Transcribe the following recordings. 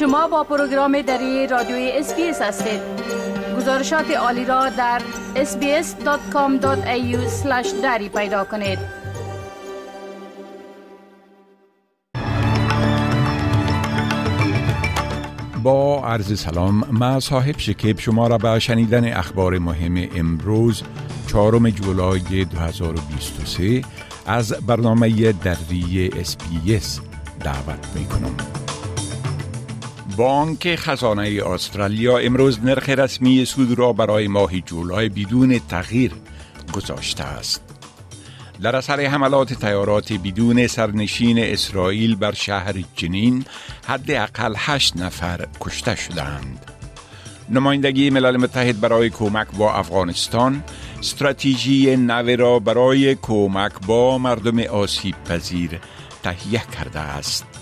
شما با پروگرام دری رادیوی SBS هستید گزارشات عالی را در sbs.com.au دری پیدا کنید با عرض سلام مصاحب شکیب شما را به شنیدن اخبار مهم امروز چهارم جولای 2023 از برنامه دری SBS دعوت می کنم. بانک خزانه استرالیا امروز نرخ رسمی سود را برای ماه جولای بدون تغییر گذاشته است. در اثر حملات تیارات بدون سرنشین اسرائیل بر شهر جنین حداقل هشت نفر کشته شدند. نمایندگی ملل متحد برای کمک با افغانستان استراتژی نوی را برای کمک با مردم آسیب پذیر تهیه کرده است.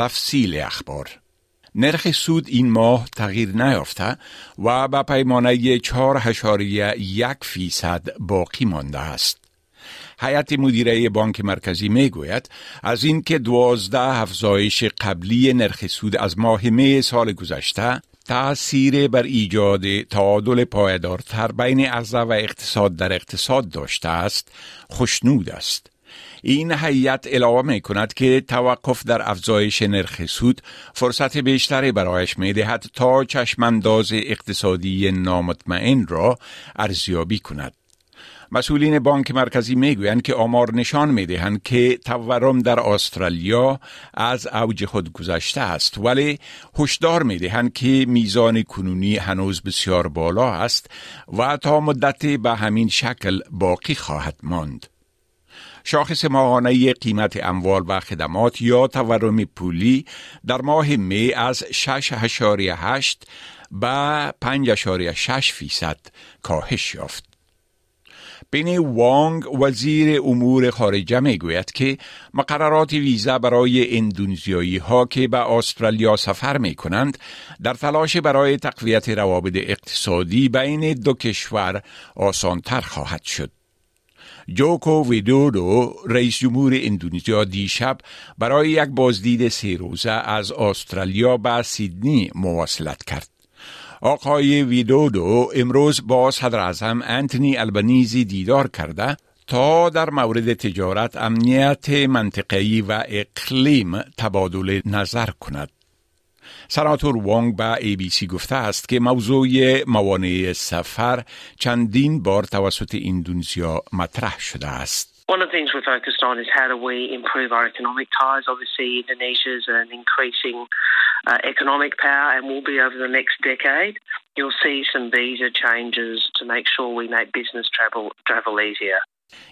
تفصیل اخبار نرخ سود این ماه تغییر نیافته و به پیمانه 4.1 فیصد باقی مانده است. هیئت مدیره بانک مرکزی می گوید از اینکه دوازده افزایش قبلی نرخ سود از ماه می سال گذشته تأثیر بر ایجاد تعادل پایدارتر بین عرضه و اقتصاد در اقتصاد داشته است خوشنود است. این هیئت علاوه می کند که توقف در افزایش نرخ سود فرصت بیشتری برایش می دهد تا چشمانداز اقتصادی نامطمئن را ارزیابی کند. مسئولین بانک مرکزی می‌گویند که آمار نشان می‌دهند که تورم در استرالیا از اوج خود گذشته است ولی هشدار می‌دهند که میزان کنونی هنوز بسیار بالا است و تا مدت به همین شکل باقی خواهد ماند. شاخص ماهانه قیمت اموال و خدمات یا تورم پولی در ماه می از 6.8 به 5.6 فیصد کاهش یافت. بینی وانگ وزیر امور خارجه می گوید که مقررات ویزا برای اندونزیایی ها که به استرالیا سفر می کنند در تلاش برای تقویت روابط اقتصادی بین دو کشور آسانتر خواهد شد. جوکو ویدودو رئیس جمهور اندونزیا دیشب برای یک بازدید سه روزه از استرالیا به سیدنی مواصلت کرد. آقای ویدودو امروز با صدر اعظم انتونی البنیزی دیدار کرده تا در مورد تجارت امنیت منطقه‌ای و اقلیم تبادل نظر کند. سناتور وانگ به ای بی سی گفته است که موضوع موانع سفر چندین بار توسط اندونزیا مطرح شده است. One of the things we're focused on is how do we improve our economic ties. Obviously, Indonesia is an increasing uh, economic power and will be over the next decade. You'll see some visa changes to make sure we make business travel travel easier.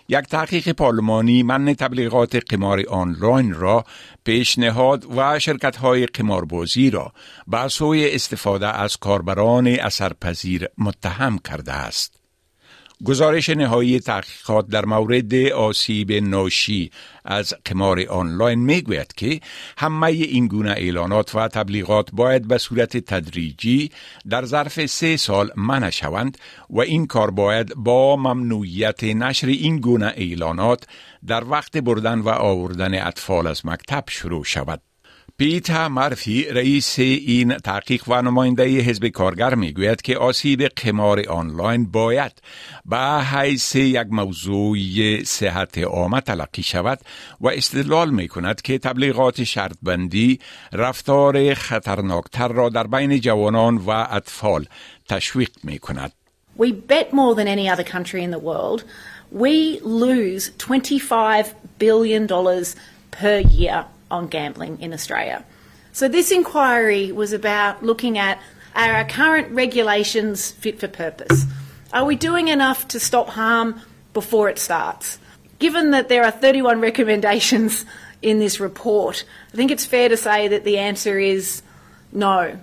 یک تحقیق پارلمانی من تبلیغات قمار آنلاین را پیشنهاد و شرکت های قماربازی را به سوی استفاده از کاربران اثرپذیر متهم کرده است. گزارش نهایی تحقیقات در مورد آسیب ناشی از قمار آنلاین می‌گوید که همه این گونه اعلانات و تبلیغات باید به صورت تدریجی در ظرف سه سال منع شوند و این کار باید با ممنوعیت نشر این گونه اعلانات در وقت بردن و آوردن اطفال از مکتب شروع شود. پیتا مرفی رئیس این تحقیق و نماینده حزب کارگر می‌گوید که آسیب قمار آنلاین باید به حیث یک موضوع صحت عامه تلقی شود و استدلال می کند که تبلیغات شرط بندی رفتار خطرناکتر را در بین جوانان و اطفال تشویق می کند. We bet more than any other country in the world. We lose $25 billion per year on gambling in Australia. So this inquiry was about looking at are our current regulations fit for purpose? Are we doing enough to stop harm before it starts? Given that there are 31 recommendations in this report, I think it's fair to say that the answer is no.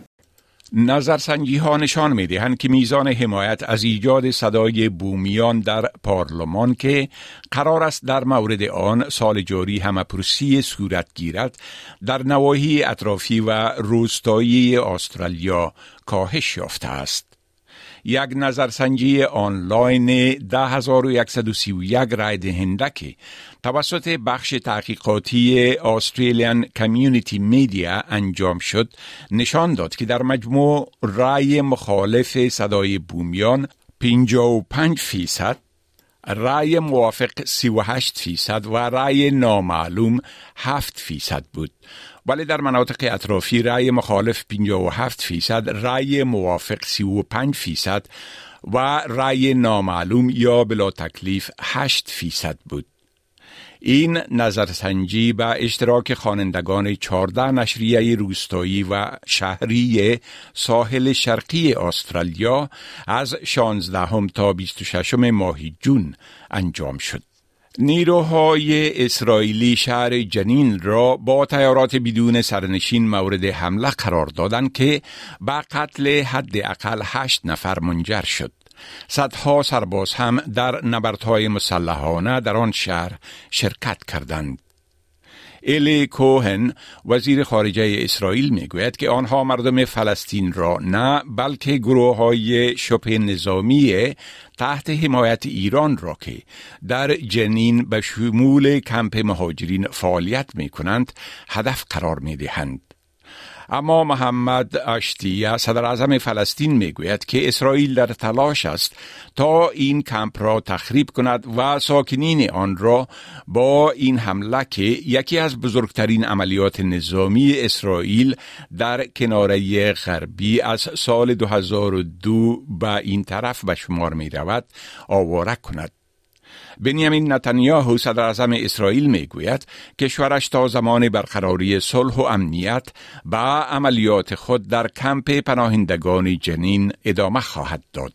نظرسنجی ها نشان می دهند که میزان حمایت از ایجاد صدای بومیان در پارلمان که قرار است در مورد آن سال جاری همپرسی صورت گیرد در نواحی اطرافی و روستایی استرالیا کاهش یافته است. یک نظرسنجی آنلاین 10131 رای دهنده که توسط بخش تحقیقاتی استرالیان کمیونیتی میدیا انجام شد. نشان داد که در مجموع رای مخالف صدای بومیان 55 فیصد رای موافق 38 فیصد و رای نامعلوم 7 فیصد بود. ولی در مناطق اطرافی رای مخالف 57 فیصد رای موافق 35 فیصد و رای نامعلوم یا بلا تکلیف 8 فیصد بود. این نظرسنجی به اشتراک خوانندگان 14 نشریه روستایی و شهری ساحل شرقی استرالیا از 16 تا 26 ماه جون انجام شد. نیروهای اسرائیلی شهر جنین را با تیارات بدون سرنشین مورد حمله قرار دادند که به قتل حداقل هشت نفر منجر شد. صدها سرباز هم در نبردهای مسلحانه در آن شهر شرکت کردند. الی کوهن وزیر خارجه اسرائیل می‌گوید که آنها مردم فلسطین را نه بلکه گروه های شبه نظامی تحت حمایت ایران را که در جنین به شمول کمپ مهاجرین فعالیت می کنند هدف قرار می دهند. اما محمد اشتیه صدر اعظم فلسطین می‌گوید که اسرائیل در تلاش است تا این کمپ را تخریب کند و ساکنین آن را با این حمله که یکی از بزرگترین عملیات نظامی اسرائیل در کناره غربی از سال 2002 به این طرف به شمار می رود آواره کند. بنیامین نتانیاهو صدر اعظم اسرائیل می گوید کشورش تا زمان برقراری صلح و امنیت به عملیات خود در کمپ پناهندگان جنین ادامه خواهد داد.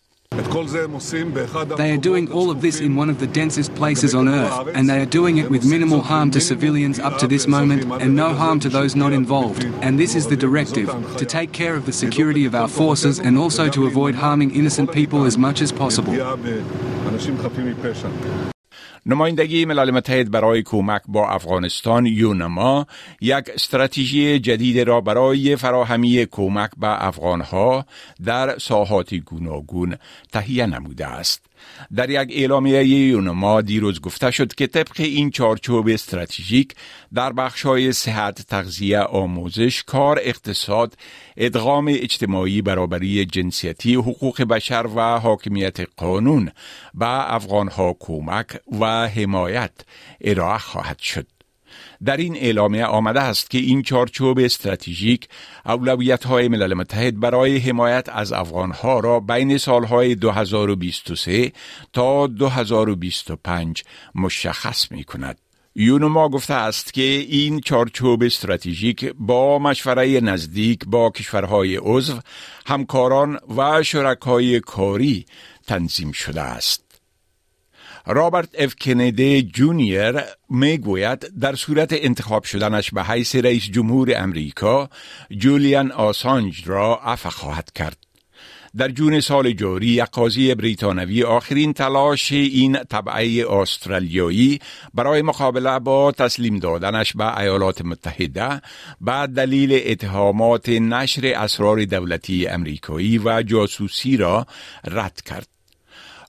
They are doing all of this in one of the densest places on earth, and they are doing it with minimal harm to civilians up to this moment and no harm to those not involved. And this is the directive to take care of the security of our forces and also to avoid harming innocent people as much as possible. نمایندگی ملل متحد برای کمک با افغانستان یونما یک استراتژی جدید را برای فراهمی کمک به افغانها در ساحات گوناگون تهیه نموده است. در یک اعلامیه یونما دیروز گفته شد که طبق این چارچوب استراتژیک در بخشای صحت، تغذیه، آموزش، کار، اقتصاد، ادغام اجتماعی، برابری جنسیتی، حقوق بشر و حاکمیت قانون به افغانها کمک و حمایت ارائه خواهد شد. در این اعلامیه آمده است که این چارچوب استراتژیک اولویت های ملل متحد برای حمایت از افغانها را بین سالهای 2023 تا 2025 مشخص می کند. یونما گفته است که این چارچوب استراتژیک با مشوره نزدیک با کشورهای عضو، همکاران و شرکای کاری تنظیم شده است. رابرت اف کندی جونیور می‌گوید در صورت انتخاب شدنش به حیث رئیس جمهور امریکا جولیان آسانج را عفو خواهد کرد. در جون سال جاری یک قاضی بریتانوی آخرین تلاش این تبعه استرالیایی برای مقابله با تسلیم دادنش به ایالات متحده به دلیل اتهامات نشر اسرار دولتی امریکایی و جاسوسی را رد کرد.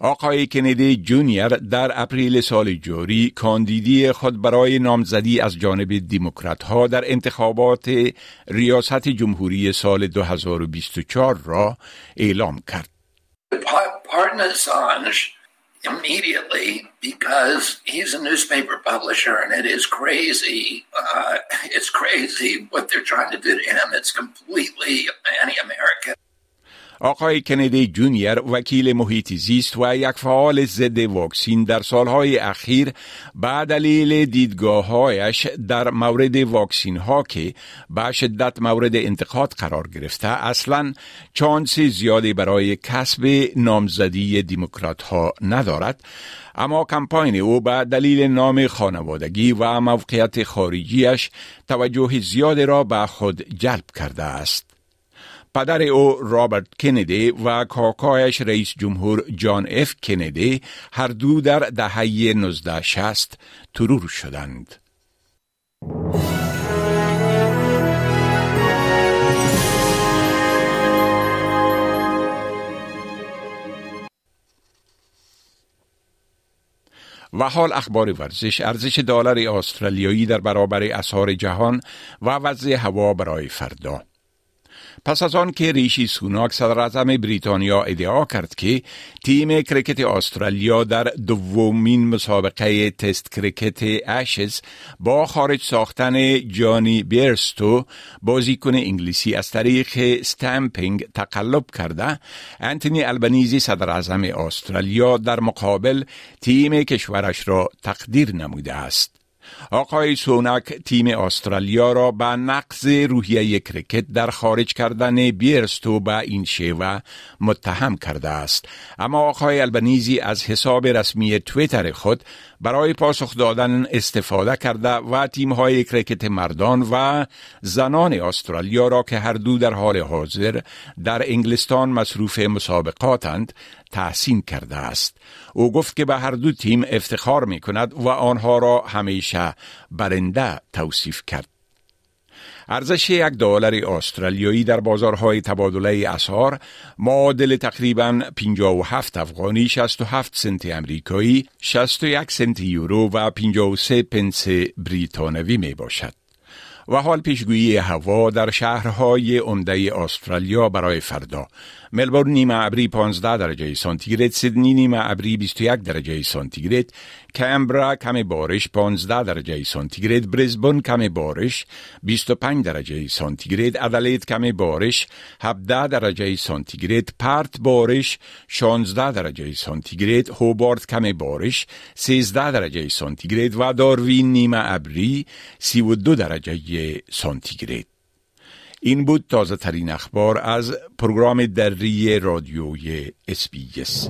آقای کندی جونیور در اپریل سال جاری کاندیدی خود برای نامزدی از جانب دموکرات ها در انتخابات ریاست جمهوری سال 2024 را اعلام کرد. Immediately because he's a newspaper publisher and it is crazy. Uh, it's crazy what they're trying to do to him. It's completely anti-American. آقای کندی جونیور وکیل محیط زیست و یک فعال ضد واکسین در سالهای اخیر به دلیل دیدگاههایش در مورد واکسین ها که به شدت مورد انتقاد قرار گرفته اصلا چانس زیادی برای کسب نامزدی دموکرات ها ندارد اما کمپاین او به دلیل نام خانوادگی و موقعیت خارجیش توجه زیاد را به خود جلب کرده است. پدر او رابرت کندی و کاکایش رئیس جمهور جان اف کندی هر دو در دهه 1960 ترور شدند. و حال اخبار ورزش ارزش دلار استرالیایی در برابر اسعار جهان و وضع هوا برای فردا پس از آن که ریشی سوناک صدر بریتانیا ادعا کرد که تیم کرکت استرالیا در دومین مسابقه تست کرکت اشز با خارج ساختن جانی بیرستو بازیکن انگلیسی از طریق استمپینگ تقلب کرده انتونی البنیزی صدر اعظم استرالیا در مقابل تیم کشورش را تقدیر نموده است. آقای سونک تیم استرالیا را به نقض روحیه کرکت در خارج کردن بیرستو به این شیوه متهم کرده است. اما آقای البنیزی از حساب رسمی تویتر خود برای پاسخ دادن استفاده کرده و تیم های کرکت مردان و زنان استرالیا را که هر دو در حال حاضر در انگلستان مصروف مسابقاتند تحسین کرده است. او گفت که به هر دو تیم افتخار می کند و آنها را همیشه برنده توصیف کرد. ارزش یک دلار استرالیایی در بازارهای تبادله اسعار معادل تقریبا 57 افغانی 67 سنت امریکایی 61 سنت یورو و 53 پنس بریتانوی می باشد. و حال پیشگویی هوا در شهرهای عمده استرالیا برای فردا ملبورن نیمه ابری 15 درجه سانتیگراد سیدنی نیمه ابری 21 درجه سانتیگراد کمبرا کم بارش 15 درجه سانتیگراد برزبون کم بارش 25 درجه سانتیگراد ادلید کم بارش 17 درجه سانتیگراد پرت بارش 16 درجه سانتیگراد هوبارت کم بارش 13 درجه سانتیگراد و داروین نیمه ابری 32 درجه سانتیگراد این بود تازه ترین اخبار از پروگرام دری رادیوی اسپیگس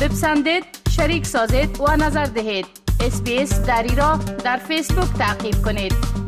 بپسندید شریک سازید و نظر دهید. اسپیس دری را در فیسبوک تعقیب کنید.